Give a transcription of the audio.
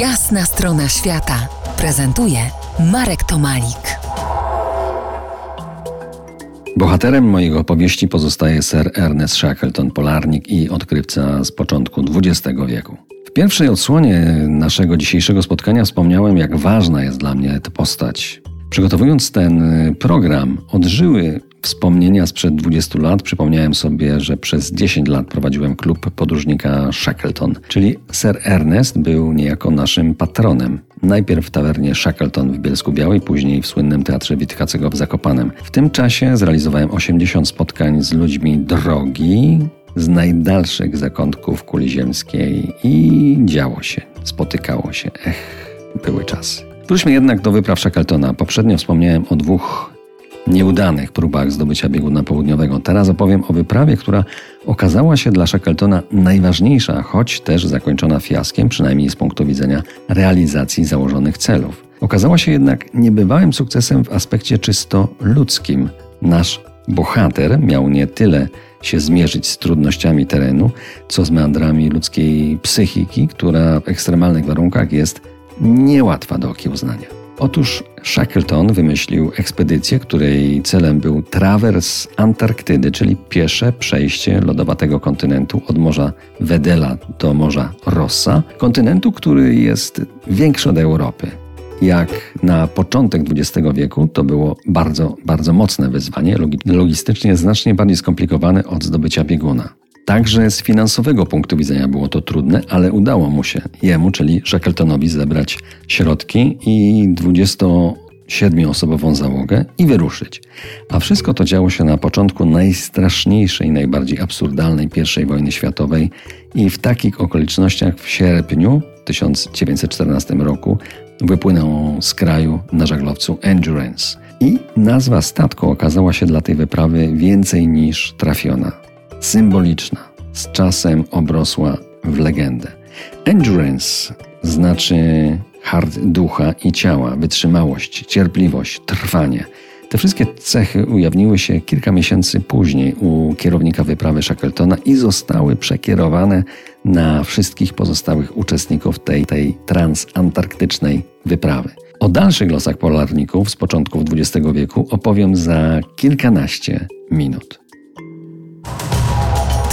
Jasna strona świata prezentuje Marek Tomalik. Bohaterem mojej opowieści pozostaje Sir Ernest Shackleton, polarnik i odkrywca z początku XX wieku. W pierwszej odsłonie naszego dzisiejszego spotkania wspomniałem, jak ważna jest dla mnie ta postać. Przygotowując ten program, odżyły wspomnienia sprzed 20 lat. Przypomniałem sobie, że przez 10 lat prowadziłem klub podróżnika Shackleton, czyli Sir Ernest był niejako naszym patronem. Najpierw w tawernie Shackleton w Bielsku Białej, później w słynnym Teatrze Witkacego w Zakopanem. W tym czasie zrealizowałem 80 spotkań z ludźmi drogi, z najdalszych zakątków kuli ziemskiej i działo się, spotykało się. Ech, były czasy. Wróćmy jednak do wypraw Shackletona. Poprzednio wspomniałem o dwóch nieudanych próbach zdobycia bieguna południowego. Teraz opowiem o wyprawie, która okazała się dla Shackletona najważniejsza, choć też zakończona fiaskiem, przynajmniej z punktu widzenia realizacji założonych celów. Okazała się jednak niebywałym sukcesem w aspekcie czysto ludzkim. Nasz bohater miał nie tyle się zmierzyć z trudnościami terenu, co z meandrami ludzkiej psychiki, która w ekstremalnych warunkach jest niełatwa do okiełznania. Otóż Shackleton wymyślił ekspedycję, której celem był trawers Antarktydy, czyli piesze przejście lodowatego kontynentu od Morza Wedela do Morza Rossa, kontynentu, który jest większy od Europy. Jak na początek XX wieku to było bardzo, bardzo mocne wyzwanie, logistycznie znacznie bardziej skomplikowane od zdobycia bieguna. Także z finansowego punktu widzenia było to trudne, ale udało mu się jemu, czyli Shackletonowi, zebrać środki i 27-osobową załogę i wyruszyć. A wszystko to działo się na początku najstraszniejszej, najbardziej absurdalnej I wojny światowej i w takich okolicznościach w sierpniu 1914 roku wypłynął z kraju na żaglowcu Endurance. I nazwa statku okazała się dla tej wyprawy więcej niż trafiona symboliczna, z czasem obrosła w legendę. Endurance znaczy hard ducha i ciała, wytrzymałość, cierpliwość, trwanie. Te wszystkie cechy ujawniły się kilka miesięcy później u kierownika wyprawy Shackletona i zostały przekierowane na wszystkich pozostałych uczestników tej, tej transantarktycznej wyprawy. O dalszych losach polarników z początków XX wieku opowiem za kilkanaście minut.